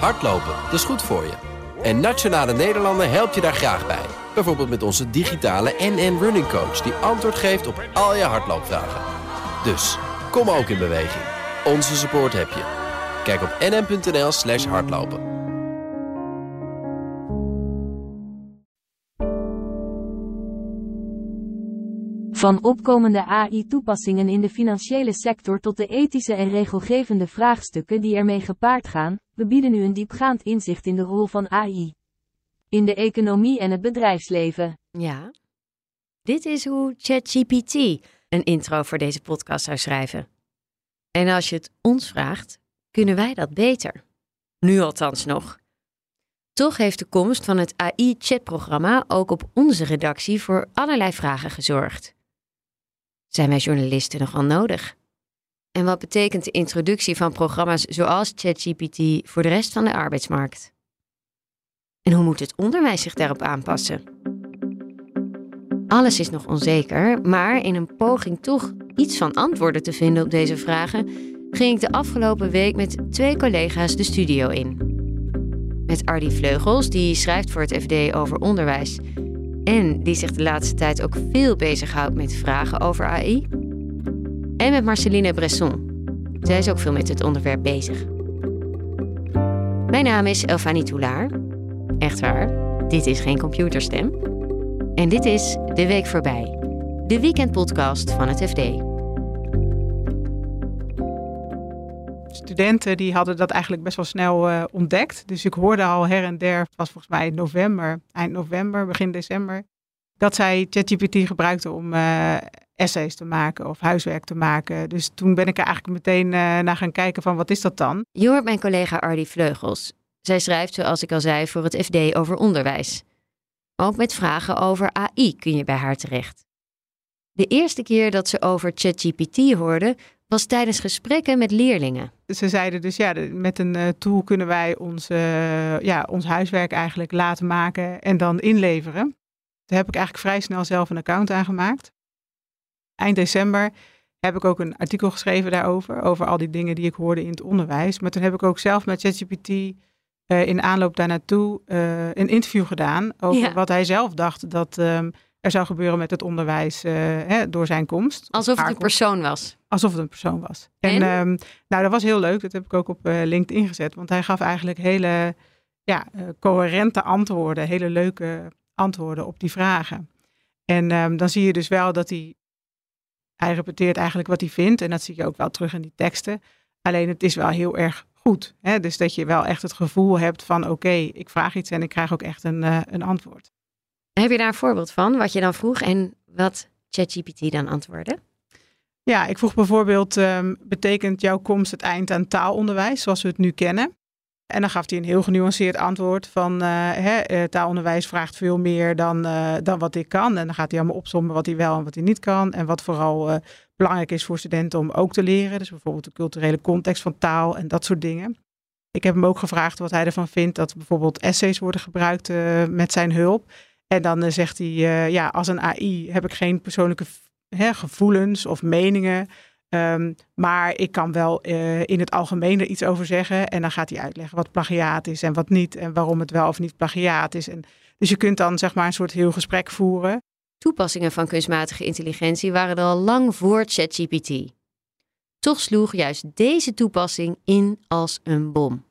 Hardlopen, dat is goed voor je. En Nationale Nederlanden helpt je daar graag bij. Bijvoorbeeld met onze digitale NN Running Coach... die antwoord geeft op al je hardloopvragen. Dus, kom ook in beweging. Onze support heb je. Kijk op nn.nl slash hardlopen. Van opkomende AI-toepassingen in de financiële sector tot de ethische en regelgevende vraagstukken die ermee gepaard gaan, we bieden u een diepgaand inzicht in de rol van AI. In de economie en het bedrijfsleven. Ja. Dit is hoe ChatGPT een intro voor deze podcast zou schrijven. En als je het ons vraagt, kunnen wij dat beter. Nu althans nog. Toch heeft de komst van het AI-chatprogramma ook op onze redactie voor allerlei vragen gezorgd. Zijn wij journalisten nogal nodig? En wat betekent de introductie van programma's zoals ChatGPT voor de rest van de arbeidsmarkt? En hoe moet het onderwijs zich daarop aanpassen? Alles is nog onzeker, maar in een poging toch iets van antwoorden te vinden op deze vragen, ging ik de afgelopen week met twee collega's de studio in. Met Ardy Vleugels, die schrijft voor het FD over onderwijs en die zich de laatste tijd ook veel bezighoudt met vragen over AI. En met Marceline Bresson. Zij is ook veel met het onderwerp bezig. Mijn naam is Elfanie Toulaar. Echt waar, dit is geen computerstem. En dit is De Week Voorbij, de weekendpodcast van het FD. Studenten die hadden dat eigenlijk best wel snel uh, ontdekt. Dus ik hoorde al her en der, het was volgens mij november, eind november, begin december, dat zij ChatGPT gebruikte om uh, essays te maken of huiswerk te maken. Dus toen ben ik er eigenlijk meteen uh, naar gaan kijken van wat is dat dan? Je hoort mijn collega Ardy Vleugels. Zij schrijft, zoals ik al zei, voor het FD over onderwijs. Ook met vragen over AI kun je bij haar terecht. De eerste keer dat ze over ChatGPT hoorde, was tijdens gesprekken met leerlingen. Ze zeiden dus ja, met een uh, tool kunnen wij ons, uh, ja, ons huiswerk eigenlijk laten maken en dan inleveren. Daar heb ik eigenlijk vrij snel zelf een account aangemaakt. Eind december heb ik ook een artikel geschreven daarover, over al die dingen die ik hoorde in het onderwijs. Maar toen heb ik ook zelf met ChatGPT uh, in aanloop daar naartoe een interview gedaan over ja. wat hij zelf dacht dat um, er zou gebeuren met het onderwijs uh, hè, door zijn komst. Alsof het een persoon was. Alsof het een persoon was. En, en um, nou, dat was heel leuk. Dat heb ik ook op uh, LinkedIn gezet. Want hij gaf eigenlijk hele ja, uh, coherente antwoorden. Hele leuke antwoorden op die vragen. En um, dan zie je dus wel dat hij... Hij repeteert eigenlijk wat hij vindt. En dat zie je ook wel terug in die teksten. Alleen het is wel heel erg goed. Hè? Dus dat je wel echt het gevoel hebt van... oké, okay, ik vraag iets en ik krijg ook echt een, een antwoord. Heb je daar een voorbeeld van, wat je dan vroeg en wat ChatGPT dan antwoordde? Ja, ik vroeg bijvoorbeeld, um, betekent jouw komst het eind aan taalonderwijs zoals we het nu kennen? En dan gaf hij een heel genuanceerd antwoord van uh, hè, taalonderwijs vraagt veel meer dan, uh, dan wat ik kan. En dan gaat hij allemaal opzommen wat hij wel en wat hij niet kan. En wat vooral belangrijk is voor studenten om ook te leren. Dus bijvoorbeeld de culturele context van taal en dat soort dingen. Ik heb hem ook gevraagd wat hij ervan vindt dat bijvoorbeeld essays worden gebruikt met zijn hulp. En dan zegt hij, ja, als een AI heb ik geen persoonlijke hè, gevoelens of meningen. Um, maar ik kan wel uh, in het algemeen er iets over zeggen. En dan gaat hij uitleggen wat plagiaat is en wat niet. En waarom het wel of niet plagiaat is. En, dus je kunt dan zeg maar een soort heel gesprek voeren. Toepassingen van kunstmatige intelligentie waren er al lang voor ChatGPT. Toch sloeg juist deze toepassing in als een bom.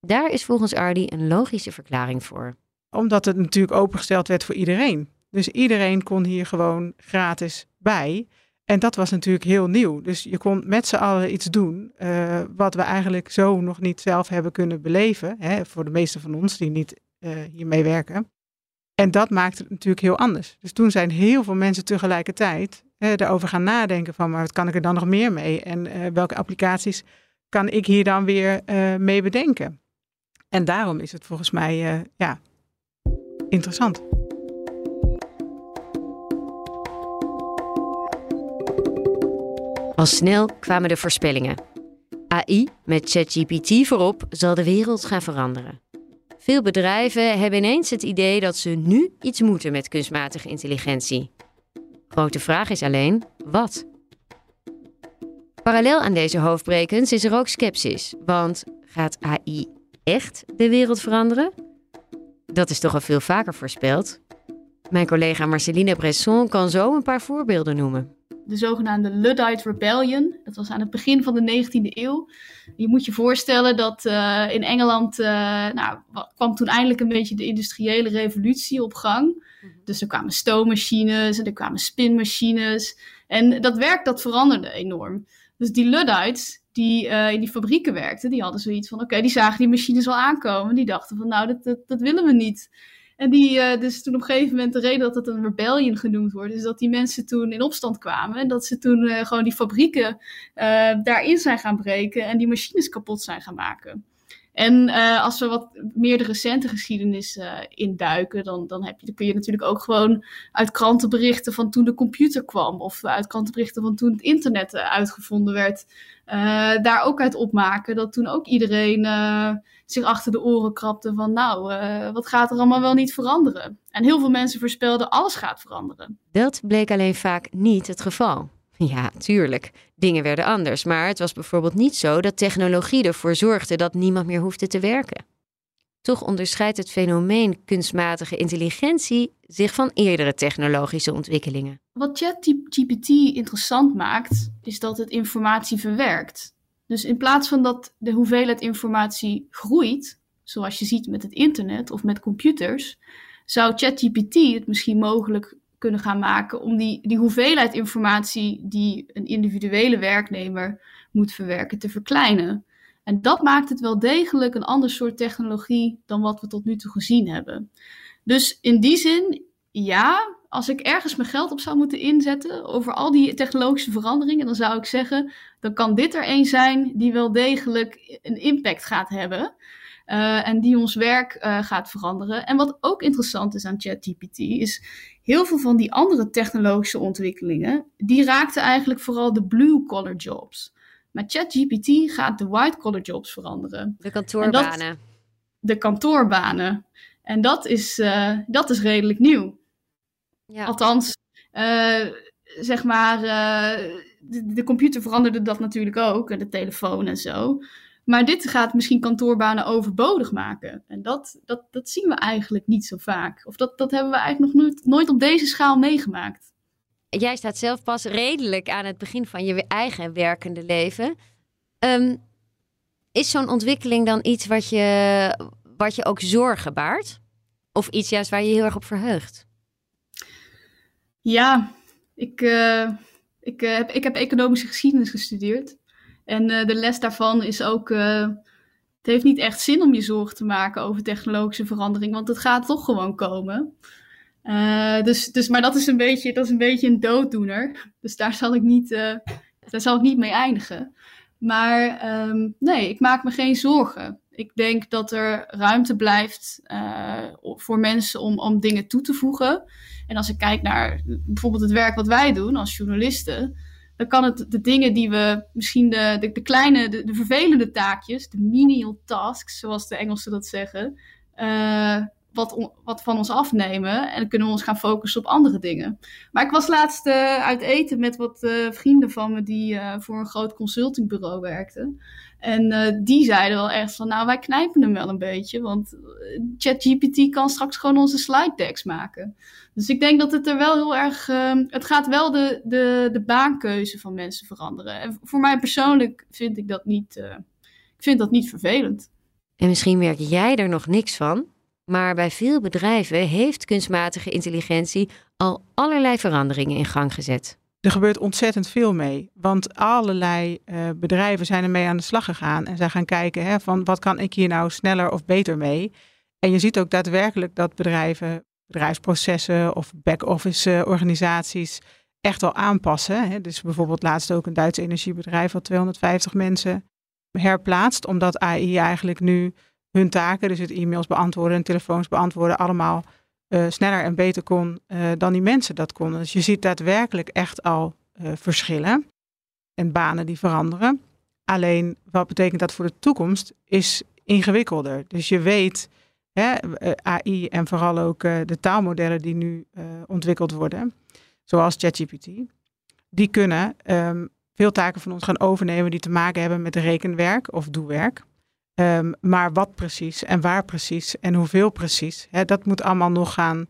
Daar is volgens Ardy een logische verklaring voor omdat het natuurlijk opengesteld werd voor iedereen. Dus iedereen kon hier gewoon gratis bij. En dat was natuurlijk heel nieuw. Dus je kon met z'n allen iets doen uh, wat we eigenlijk zo nog niet zelf hebben kunnen beleven. Hè, voor de meeste van ons die niet uh, hiermee werken. En dat maakt het natuurlijk heel anders. Dus toen zijn heel veel mensen tegelijkertijd uh, erover gaan nadenken van, maar wat kan ik er dan nog meer mee? En welke applicaties kan ik hier dan weer mee bedenken? En daarom is het volgens mij ja, interessant. Al snel kwamen de voorspellingen. AI met ChatGPT voorop zal de wereld gaan veranderen. Veel bedrijven hebben ineens het idee dat ze nu iets moeten met kunstmatige intelligentie. Grote vraag is alleen wat. Parallel aan deze hoofdbrekens is er ook sceptisch, want gaat AI echt de wereld veranderen? Dat is toch al veel vaker voorspeld. Mijn collega Marceline Bresson kan zo een paar voorbeelden noemen. De zogenaamde Luddite Rebellion. Dat was aan het begin van de 19e eeuw. Je moet je voorstellen dat uh, in Engeland uh, nou, kwam toen eindelijk een beetje de industriële revolutie op gang. Dus er kwamen stoommachines en er kwamen spinmachines. En dat werk dat veranderde enorm. Dus die Luddites die uh, in die fabrieken werkten, die hadden zoiets van: oké, die zagen die machines wel aankomen. Die dachten van: nou, dat, dat, dat willen we niet. En die, uh, dus toen op een gegeven moment de reden dat het een rebellion genoemd wordt, is dat die mensen toen in opstand kwamen. En dat ze toen uh, gewoon die fabrieken daarin zijn gaan breken en die machines kapot zijn gaan maken. En uh, als we wat meer de recente geschiedenis uh, induiken, dan, dan, heb je, dan kun je natuurlijk ook gewoon uit krantenberichten van toen de computer kwam, of uit krantenberichten van toen het internet uh, uitgevonden werd, daar ook uit opmaken dat toen ook iedereen zich achter de oren krabde van nou, wat gaat er allemaal wel niet veranderen? En heel veel mensen voorspelden alles gaat veranderen. Dat bleek alleen vaak niet het geval. Ja, tuurlijk. Dingen werden anders. Maar het was bijvoorbeeld niet zo dat technologie ervoor zorgde dat niemand meer hoefde te werken. Toch onderscheidt het fenomeen kunstmatige intelligentie zich van eerdere technologische ontwikkelingen. Wat ChatGPT interessant maakt, is dat het informatie verwerkt. Dus in plaats van dat de hoeveelheid informatie groeit, zoals je ziet met het internet of met computers, zou ChatGPT het misschien mogelijk kunnen gaan maken om die, die hoeveelheid informatie die een individuele werknemer moet verwerken te verkleinen. En dat maakt het wel degelijk een ander soort technologie dan wat we tot nu toe gezien hebben. Dus in die zin, ja, als ik ergens mijn geld op zou moeten inzetten over al die technologische veranderingen, dan zou ik zeggen, dan kan dit er een zijn die wel degelijk een impact gaat hebben. Uh, en die ons werk uh, gaat veranderen. En wat ook interessant is aan ChatGPT, is heel veel van die andere technologische ontwikkelingen, die raakten eigenlijk vooral de blue-collar jobs. Maar ChatGPT gaat de white-collar jobs veranderen. De kantoorbanen. Dat, de kantoorbanen. En dat is, uh, dat is redelijk nieuw. Ja. Althans, zeg maar, de, de computer veranderde dat natuurlijk ook, en de telefoon en zo. Maar dit gaat misschien kantoorbanen overbodig maken. En dat, dat, dat zien we eigenlijk niet zo vaak. Of dat, dat hebben we eigenlijk nog nooit, nooit op deze schaal meegemaakt. Jij staat zelf pas redelijk aan het begin van je eigen werkende leven. Um, is zo'n ontwikkeling dan iets wat je, wat je ook zorgen baart? Of iets juist waar je heel erg op verheugt? Ja, ik, uh, ik, uh, heb, ik heb economische geschiedenis gestudeerd. En uh, de les daarvan is ook, uh, het heeft niet echt zin om je zorgen te maken over technologische verandering, want het gaat toch gewoon komen. Uh, dus, dus, maar dat is, een beetje, dat is een beetje een dooddoener. Dus daar zal ik niet, daar zal ik niet mee eindigen. Maar um, nee, ik maak me geen zorgen. Ik denk dat er ruimte blijft voor mensen om, om dingen toe te voegen. En als ik kijk naar bijvoorbeeld het werk wat wij doen als journalisten, dan kan het de dingen die we misschien de, de, kleine, de, de, vervelende taakjes, de menial tasks, zoals de Engelsen dat zeggen, uh, wat, wat van ons afnemen. En dan kunnen we ons gaan focussen op andere dingen. Maar ik was laatst uh, uit eten met wat uh, vrienden van me die voor een groot consultingbureau werkten. En die zeiden wel echt van, nou wij knijpen hem wel een beetje, want ChatGPT kan straks gewoon onze slide decks maken. Dus ik denk dat het er wel heel erg. Uh, het gaat wel de, de, de baankeuze van mensen veranderen. En voor mij persoonlijk vind ik dat niet. Ik vind dat niet vervelend. En misschien merk jij er nog niks van. Maar bij veel bedrijven heeft kunstmatige intelligentie al allerlei veranderingen in gang gezet. Er gebeurt ontzettend veel mee. Want allerlei uh, bedrijven zijn ermee aan de slag gegaan. En zijn gaan kijken hè, van wat kan ik hier nou sneller of beter mee. En je ziet ook daadwerkelijk dat bedrijven bedrijfsprocessen of back-office eh, organisaties echt wel aanpassen. Hè. Dus bijvoorbeeld laatst ook een Duits energiebedrijf wat 250 mensen herplaatst, omdat AI eigenlijk nu hun taken, dus het e-mails beantwoorden en telefoons beantwoorden, allemaal uh, sneller en beter kon uh, dan die mensen dat konden. Dus je ziet daadwerkelijk echt al uh, verschillen en banen die veranderen. Alleen wat betekent dat voor de toekomst is ingewikkelder. Dus je weet hè, eh, AI en vooral ook de taalmodellen die nu ontwikkeld worden, zoals ChatGPT, die kunnen um, veel taken van ons gaan overnemen die te maken hebben met rekenwerk of doewerk. Ehm, maar wat precies en waar precies en hoeveel precies, hè, dat moet allemaal nog gaan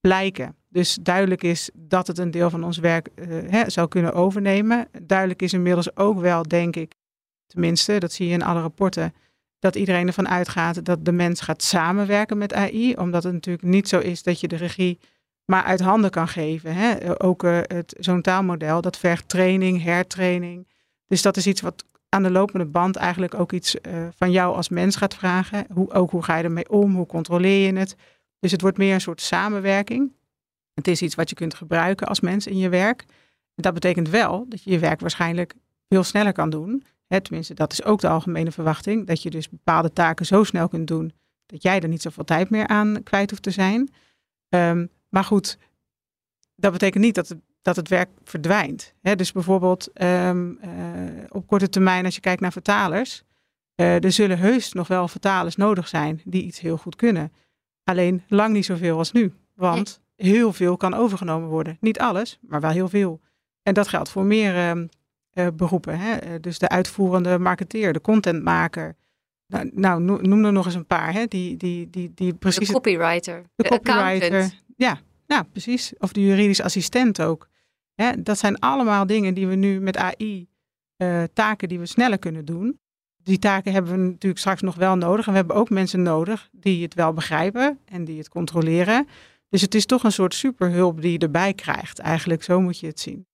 blijken. Dus duidelijk is dat het een deel van ons werk uh, hè, zou kunnen overnemen. Duidelijk is inmiddels ook wel, denk ik, tenminste, dat zie je in alle rapporten, dat iedereen ervan uitgaat dat de mens gaat samenwerken met AI. Omdat het natuurlijk niet zo is dat je de regie maar uit handen kan geven. Hè? Ook uh, zo'n taalmodel, dat vergt training, hertraining. Dus dat is iets wat aan de lopende band eigenlijk ook iets uh, van jou als mens gaat vragen. Hoe, ook hoe ga je ermee om? Hoe controleer je het? Dus het wordt meer een soort samenwerking. Het is iets wat je kunt gebruiken als mens in je werk. Dat betekent wel dat je je werk waarschijnlijk veel sneller kan doen. Hè, tenminste, dat is ook de algemene verwachting. Dat je dus bepaalde taken zo snel kunt doen dat jij er niet zoveel tijd meer aan kwijt hoeft te zijn. Um, maar goed, dat betekent niet dat het, dat het werk verdwijnt. Dus bijvoorbeeld um, uh, op korte termijn, als je kijkt naar vertalers, uh, er zullen heus nog wel vertalers nodig zijn die iets heel goed kunnen. Alleen lang niet zoveel als nu. Want heel veel kan overgenomen worden. Niet alles, maar wel heel veel. En dat geldt voor meer uh, uh, beroepen. Hè? Dus de uitvoerende marketeer, de contentmaker. Nou, nou, noem er nog eens een paar. Hè? Die, die, die, die precies. De copywriter. De, de copywriter. Ja, ja, precies. Of de juridisch assistent ook. Dat zijn allemaal dingen die we nu met AI, uh, taken die we sneller kunnen doen. Die taken hebben we natuurlijk straks nog wel nodig. En we hebben ook mensen nodig die het wel begrijpen en die het controleren. Dus het is toch een soort superhulp die je erbij krijgt. Eigenlijk, zo moet je het zien.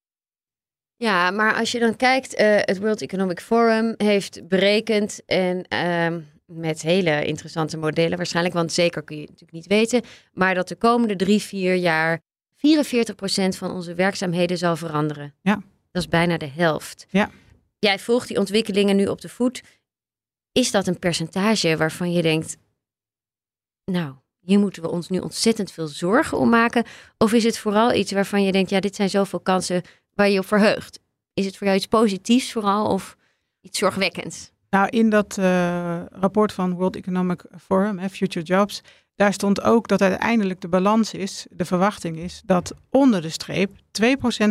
Ja, maar als je dan kijkt, uh, het World Economic Forum heeft berekend en uh, met hele interessante modellen waarschijnlijk, want zeker kun je het natuurlijk niet weten, maar dat de komende drie, vier jaar 44% van onze werkzaamheden zal veranderen. Ja. Dat is bijna de helft. Ja. Jij volgt die ontwikkelingen nu op de voet. Is dat een percentage waarvan je denkt, nou, hier moeten we ons nu ontzettend veel zorgen om maken? Of is het vooral iets waarvan je denkt, ja, dit zijn zoveel kansen waar je op verheugt? Is het voor jou iets positiefs vooral of iets zorgwekkends? Nou, in dat uh, rapport van World Economic Forum, hè, Future Jobs, daar stond ook dat uiteindelijk de balans is, de verwachting is, dat onder de streep 2%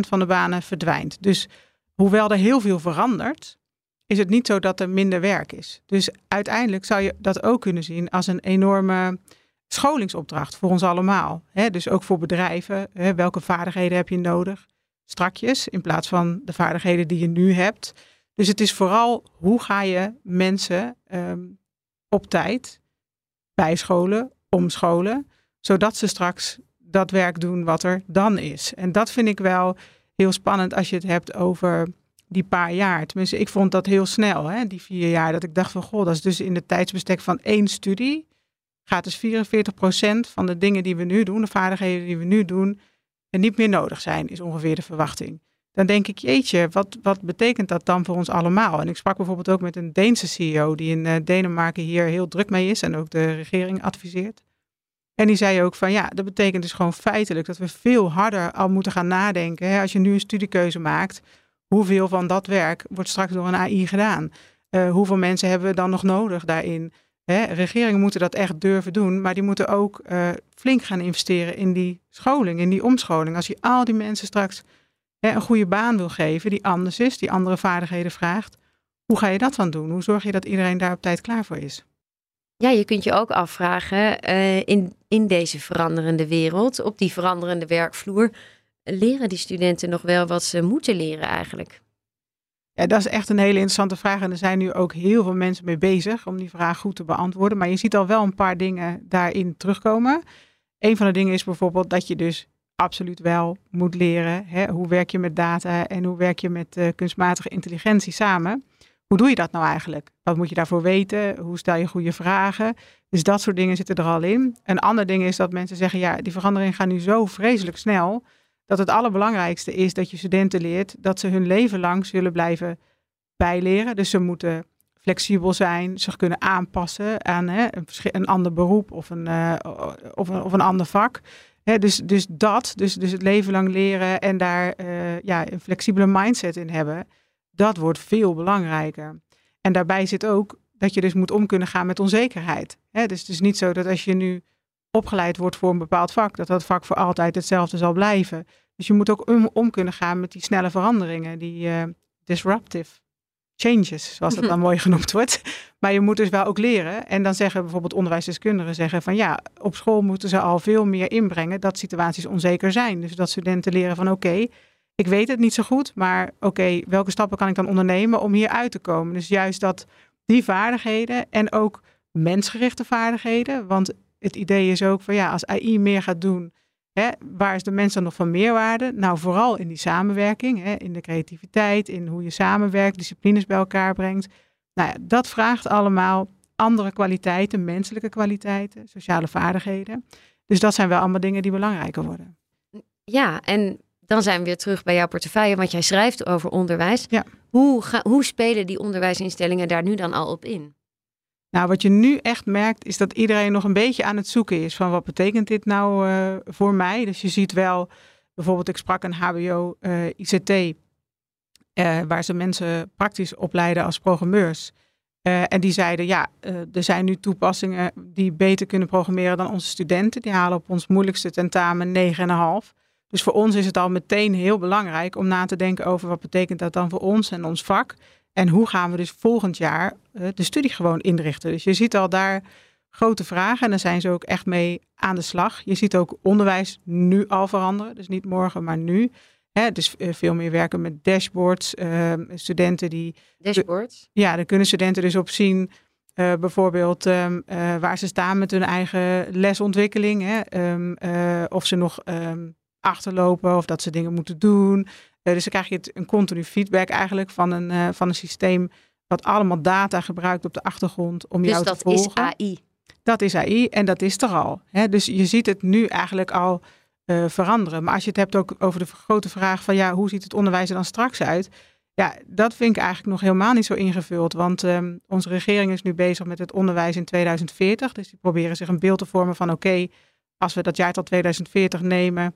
van de banen verdwijnt. Dus hoewel er heel veel verandert, is het niet zo dat er minder werk is. Dus uiteindelijk zou je dat ook kunnen zien als een enorme scholingsopdracht voor ons allemaal. Dus ook voor bedrijven. Welke vaardigheden heb je nodig? Strakjes, in plaats van de vaardigheden die je nu hebt. Dus het is vooral hoe ga je mensen um, op tijd bijscholen, omscholen, zodat ze straks dat werk doen wat er dan is. En dat vind ik wel heel spannend als je het hebt over die paar jaar. Tenminste, ik vond dat heel snel, hè, die vier jaar. Dat ik dacht van, goh, dat is dus in de tijdsbestek van één studie. Gaat dus 44% van de dingen die we nu doen, de vaardigheden die we nu doen, en niet meer nodig zijn, is ongeveer de verwachting dan denk ik, jeetje, wat, wat betekent dat dan voor ons allemaal? En ik sprak bijvoorbeeld ook met een Deense CEO die in uh, Denemarken hier heel druk mee is en ook de regering adviseert. En die zei ook van ja, dat betekent dus gewoon feitelijk dat we veel harder al moeten gaan nadenken. Hè? Als je nu een studiekeuze maakt, hoeveel van dat werk wordt straks door een AI gedaan? Uh, hoeveel mensen hebben we dan nog nodig daarin? Hè? Regeringen moeten dat echt durven doen, maar die moeten ook uh, flink gaan investeren in die scholing, in die omscholing. Als je al die mensen straks hè, een goede baan wil geven die anders is, die andere vaardigheden vraagt, hoe ga je dat dan doen? Hoe zorg je dat iedereen daar op tijd klaar voor is? Ja, je kunt je ook afvragen uh, in, in deze veranderende wereld, op die veranderende werkvloer, leren die studenten nog wel wat ze moeten leren eigenlijk? Ja, dat is echt een hele interessante vraag. En er zijn nu ook heel veel mensen mee bezig om die vraag goed te beantwoorden. Maar je ziet al wel een paar dingen daarin terugkomen. Een van de dingen is bijvoorbeeld dat je dus absoluut wel moet leren. Hè? Hoe werk je met data en hoe werk je met uh, kunstmatige intelligentie samen? Hoe doe je dat nou eigenlijk? Wat moet je daarvoor weten? Hoe stel je goede vragen? Dus dat soort dingen zitten er al in. Een ander ding is dat mensen zeggen, ja, die veranderingen gaan nu zo vreselijk snel, dat het allerbelangrijkste is dat je studenten leert dat ze hun leven lang zullen blijven bijleren. Dus ze moeten flexibel zijn, zich kunnen aanpassen aan hè, een, een, ander beroep of een, uh, of, een, of een ander vak dus, dus dat, dus, dus het leven lang leren en daar uh, ja, een flexibele mindset in hebben, dat wordt veel belangrijker. En daarbij zit ook dat je dus moet om kunnen gaan met onzekerheid. He, dus het is niet zo dat als je nu opgeleid wordt voor een bepaald vak, dat dat vak voor altijd hetzelfde zal blijven. Dus je moet ook om, om kunnen gaan met die snelle veranderingen, die uh, disruptive changes, zoals dat dan mooi genoemd wordt. Maar je moet dus wel ook leren. En dan zeggen bijvoorbeeld onderwijsdeskundigen zeggen van ja, op school moeten ze al veel meer inbrengen dat situaties onzeker zijn. Dus dat studenten leren van oké, ik weet het niet zo goed, maar oké, welke stappen kan ik dan ondernemen om hier uit te komen? Dus juist dat die vaardigheden en ook mensgerichte vaardigheden. Want het idee is ook van ja, als AI meer gaat doen, hè, waar is de mens dan nog van meerwaarde? Nou, vooral in die samenwerking, hè, in de creativiteit, in hoe je samenwerkt, disciplines bij elkaar brengt. Nou ja, dat vraagt allemaal andere kwaliteiten, menselijke kwaliteiten, sociale vaardigheden. Dus dat zijn wel allemaal dingen die belangrijker worden. Ja, en dan zijn we weer terug bij jouw portefeuille, want jij schrijft over onderwijs. Ja. Hoe, ga, hoe spelen die onderwijsinstellingen daar nu dan al op in? Nou, wat je nu echt merkt, is dat iedereen nog een beetje aan het zoeken is van wat betekent dit nou uh, voor mij. Dus je ziet wel, bijvoorbeeld, ik sprak een HBO uh, ICT, uh, waar ze mensen praktisch opleiden als programmeurs. En die zeiden, ja, er zijn nu toepassingen die beter kunnen programmeren dan onze studenten. Die halen op ons moeilijkste tentamen 9,5. Dus voor ons is het al meteen heel belangrijk om na te denken over wat betekent dat dan voor ons en ons vak. En hoe gaan we dus volgend jaar uh, de studie gewoon inrichten. Dus je ziet al daar grote vragen en daar zijn ze ook echt mee aan de slag. Je ziet ook onderwijs nu al veranderen. Dus niet morgen, maar nu. Hè, dus uh, veel meer werken met dashboards. Uh, studenten die. Dashboards? Ja, daar kunnen studenten dus op zien. Uh, bijvoorbeeld um, uh, waar ze staan met hun eigen lesontwikkeling. Hè? Um, uh, of ze nog um, achterlopen of dat ze dingen moeten doen. Dus dan krijg je het, een continu feedback eigenlijk van een, van een systeem wat allemaal data gebruikt op de achtergrond om dus jou te volgen. Dus dat is AI? Dat is AI en dat is er al. Hè? Dus je ziet het nu eigenlijk al veranderen. Maar als je het hebt ook over de grote vraag van ja, hoe ziet het onderwijs er dan straks uit? Ja, dat vind ik eigenlijk nog helemaal niet zo ingevuld. Want um, onze regering is nu bezig met het onderwijs in 2040. Dus die proberen zich een beeld te vormen van oké, okay, als we dat jaar tot 2040 nemen,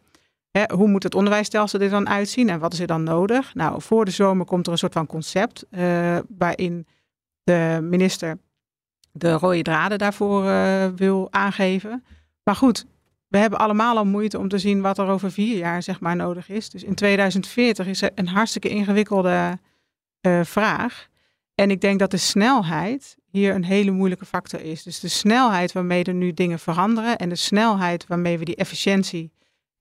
hoe moet het onderwijsstelsel er dan uitzien en wat is er dan nodig? Nou, voor de zomer komt er een soort van concept uh, waarin de minister de rode draden daarvoor uh, wil aangeven. Maar goed, we hebben allemaal al moeite om te zien wat er over vier jaar zeg maar nodig is. Dus in 2040 is er een hartstikke ingewikkelde uh, vraag. En ik denk dat de snelheid hier een hele moeilijke factor is. Dus de snelheid waarmee er nu dingen veranderen en de snelheid waarmee we die efficiëntie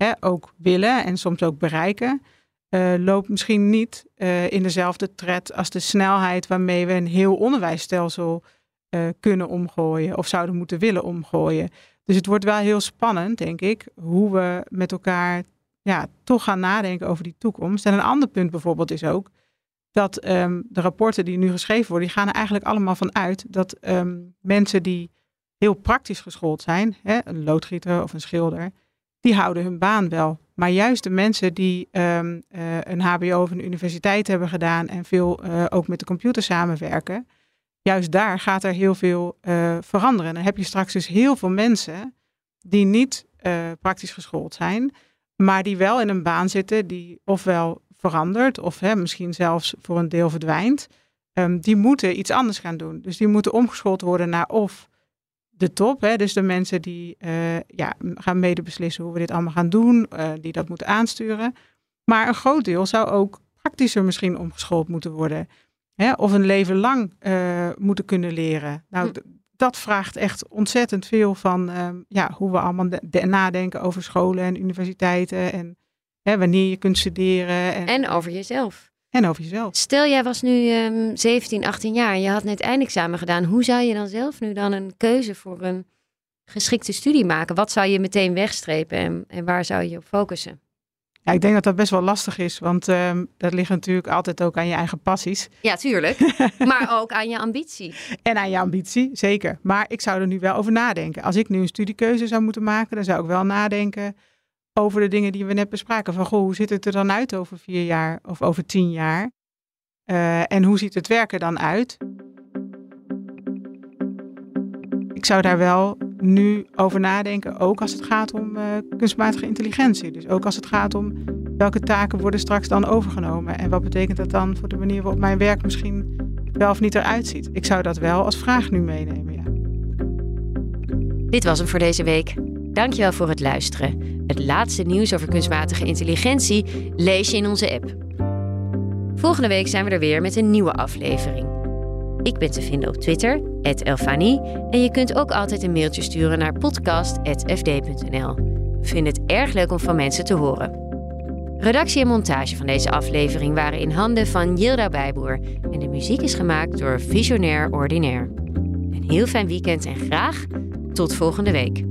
hè, ook willen en soms ook bereiken, uh, loopt misschien niet uh, in dezelfde tred als de snelheid waarmee we een heel onderwijsstelsel kunnen omgooien of zouden moeten willen omgooien. Dus het wordt wel heel spannend, denk ik, hoe we met elkaar ja, toch gaan nadenken over die toekomst. En een ander punt bijvoorbeeld is ook dat um, de rapporten die nu geschreven worden, die gaan er eigenlijk allemaal van uit dat um, mensen die heel praktisch geschoold zijn, hè, een loodgieter of een schilder, die houden hun baan wel. Maar juist de mensen die um, uh, een HBO of een universiteit hebben gedaan en veel uh, ook met de computer samenwerken, juist daar gaat er heel veel uh, veranderen. Dan heb je straks dus heel veel mensen die niet praktisch geschoold zijn, maar die wel in een baan zitten die ofwel verandert of hè, misschien zelfs voor een deel verdwijnt. Um, die moeten iets anders gaan doen. Dus die moeten omgeschoold worden naar of de top, hè, dus de mensen die uh, ja, gaan mede beslissen hoe we dit allemaal gaan doen, die dat moeten aansturen. Maar een groot deel zou ook praktischer misschien omgeschoold moeten worden. Hè, of een leven lang uh, moeten kunnen leren. Nou, hm. dat vraagt echt ontzettend veel van uh, ja, hoe we allemaal nadenken over scholen en universiteiten. En hè, wanneer je kunt studeren. En, en over jezelf. En over jezelf. Stel, jij was nu um, 17, 18 jaar en je had net eindexamen gedaan. Hoe zou je dan zelf nu dan een keuze voor een geschikte studie maken? Wat zou je meteen wegstrepen en, en waar zou je op focussen? Ja, ik denk dat dat best wel lastig is, want uh, dat ligt natuurlijk altijd ook aan je eigen passies. Ja, tuurlijk. maar ook aan je ambitie. En aan je ambitie, zeker. Maar ik zou er nu wel over nadenken. Als ik nu een studiekeuze zou moeten maken, dan zou ik wel nadenken over de dingen die we net bespraken. Van, goh, hoe ziet het er dan uit over vier jaar of over tien jaar? Uh, en hoe ziet het werken dan uit? Ik zou daar wel nu over nadenken, ook als het gaat om uh, kunstmatige intelligentie. Dus ook als het gaat om welke taken worden straks dan overgenomen en wat betekent dat dan voor de manier waarop mijn werk misschien wel of niet eruit ziet. Ik zou dat wel als vraag nu meenemen, ja. Dit was hem voor deze week. Dankjewel voor het luisteren. Het laatste nieuws over kunstmatige intelligentie lees je in onze app. Volgende week zijn we er weer met een nieuwe aflevering. Ik ben te vinden op Twitter, Elfanie. En je kunt ook altijd een mailtje sturen naar podcast.fd.nl. We vinden het erg leuk om van mensen te horen. Redactie en montage van deze aflevering waren in handen van Yilda Bijboer. En de muziek is gemaakt door Visionair Ordinaire. Een heel fijn weekend en graag tot volgende week.